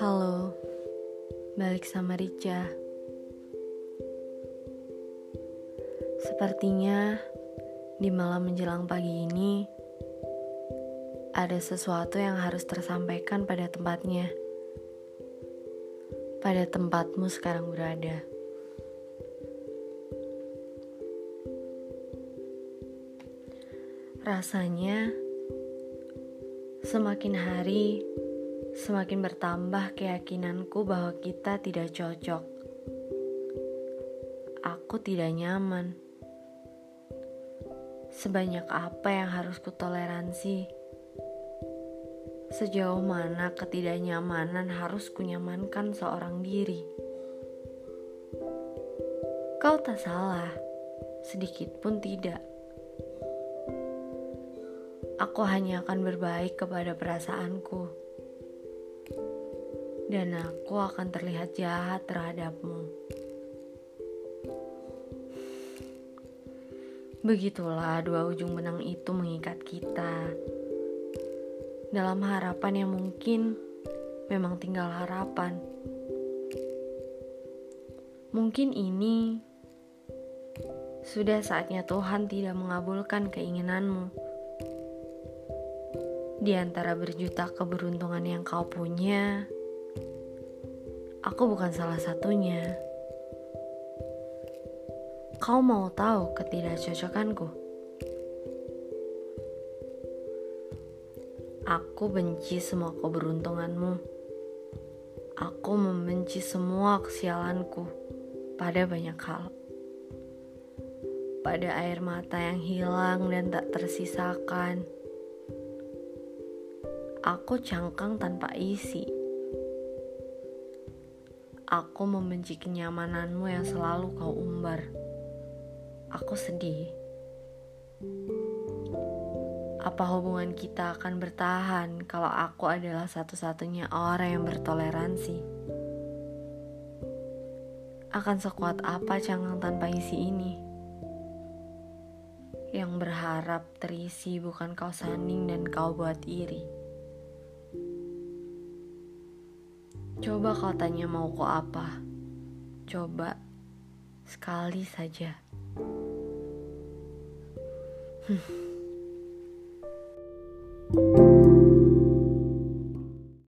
Halo, balik sama Rica. Sepertinya di malam menjelang pagi ini ada sesuatu yang harus tersampaikan pada tempatnya. Pada tempatmu sekarang berada. Rasanya semakin hari semakin bertambah keyakinanku bahwa kita tidak cocok. Aku tidak nyaman. Sebanyak apa yang harus kutoleransi? Sejauh mana ketidaknyamanan harus kunyamankan seorang diri? Kau tak salah, sedikit pun tidak. Aku hanya akan berbaik kepada perasaanku dan aku akan terlihat jahat terhadapmu. Begitulah dua ujung benang itu mengikat kita dalam harapan yang mungkin memang tinggal harapan. Mungkin ini sudah saatnya Tuhan tidak mengabulkan keinginanmu. Di antara berjuta keberuntungan yang kau punya, Aku bukan salah satunya. Kau mau tahu ketidakcocokanku? Aku benci semua keberuntunganmu. Aku membenci semua kesialanku pada banyak hal. Pada air mata yang hilang dan tak tersisakan. Aku cangkang tanpa isi Aku membenci kenyamananmu yang selalu kau umbar. Aku sedih. Apa hubungan kita akan bertahan kalau aku adalah satu-satunya orang yang bertoleransi? Akan sekuat apa cangkang tanpa isi ini? Yang berharap terisi bukan kau sanding dan kau buat iri. Coba kau tanya mau kau apa? Coba sekali saja. Hmm.